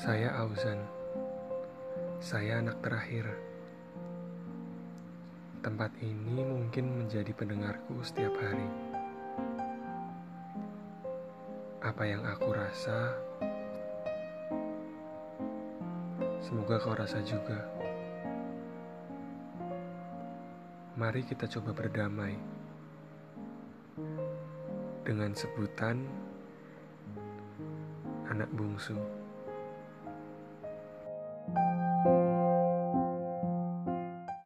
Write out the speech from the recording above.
Saya Auzan. Saya anak terakhir. Tempat ini mungkin menjadi pendengarku setiap hari. Apa yang aku rasa, semoga kau rasa juga. Mari kita coba berdamai dengan sebutan anak bungsu.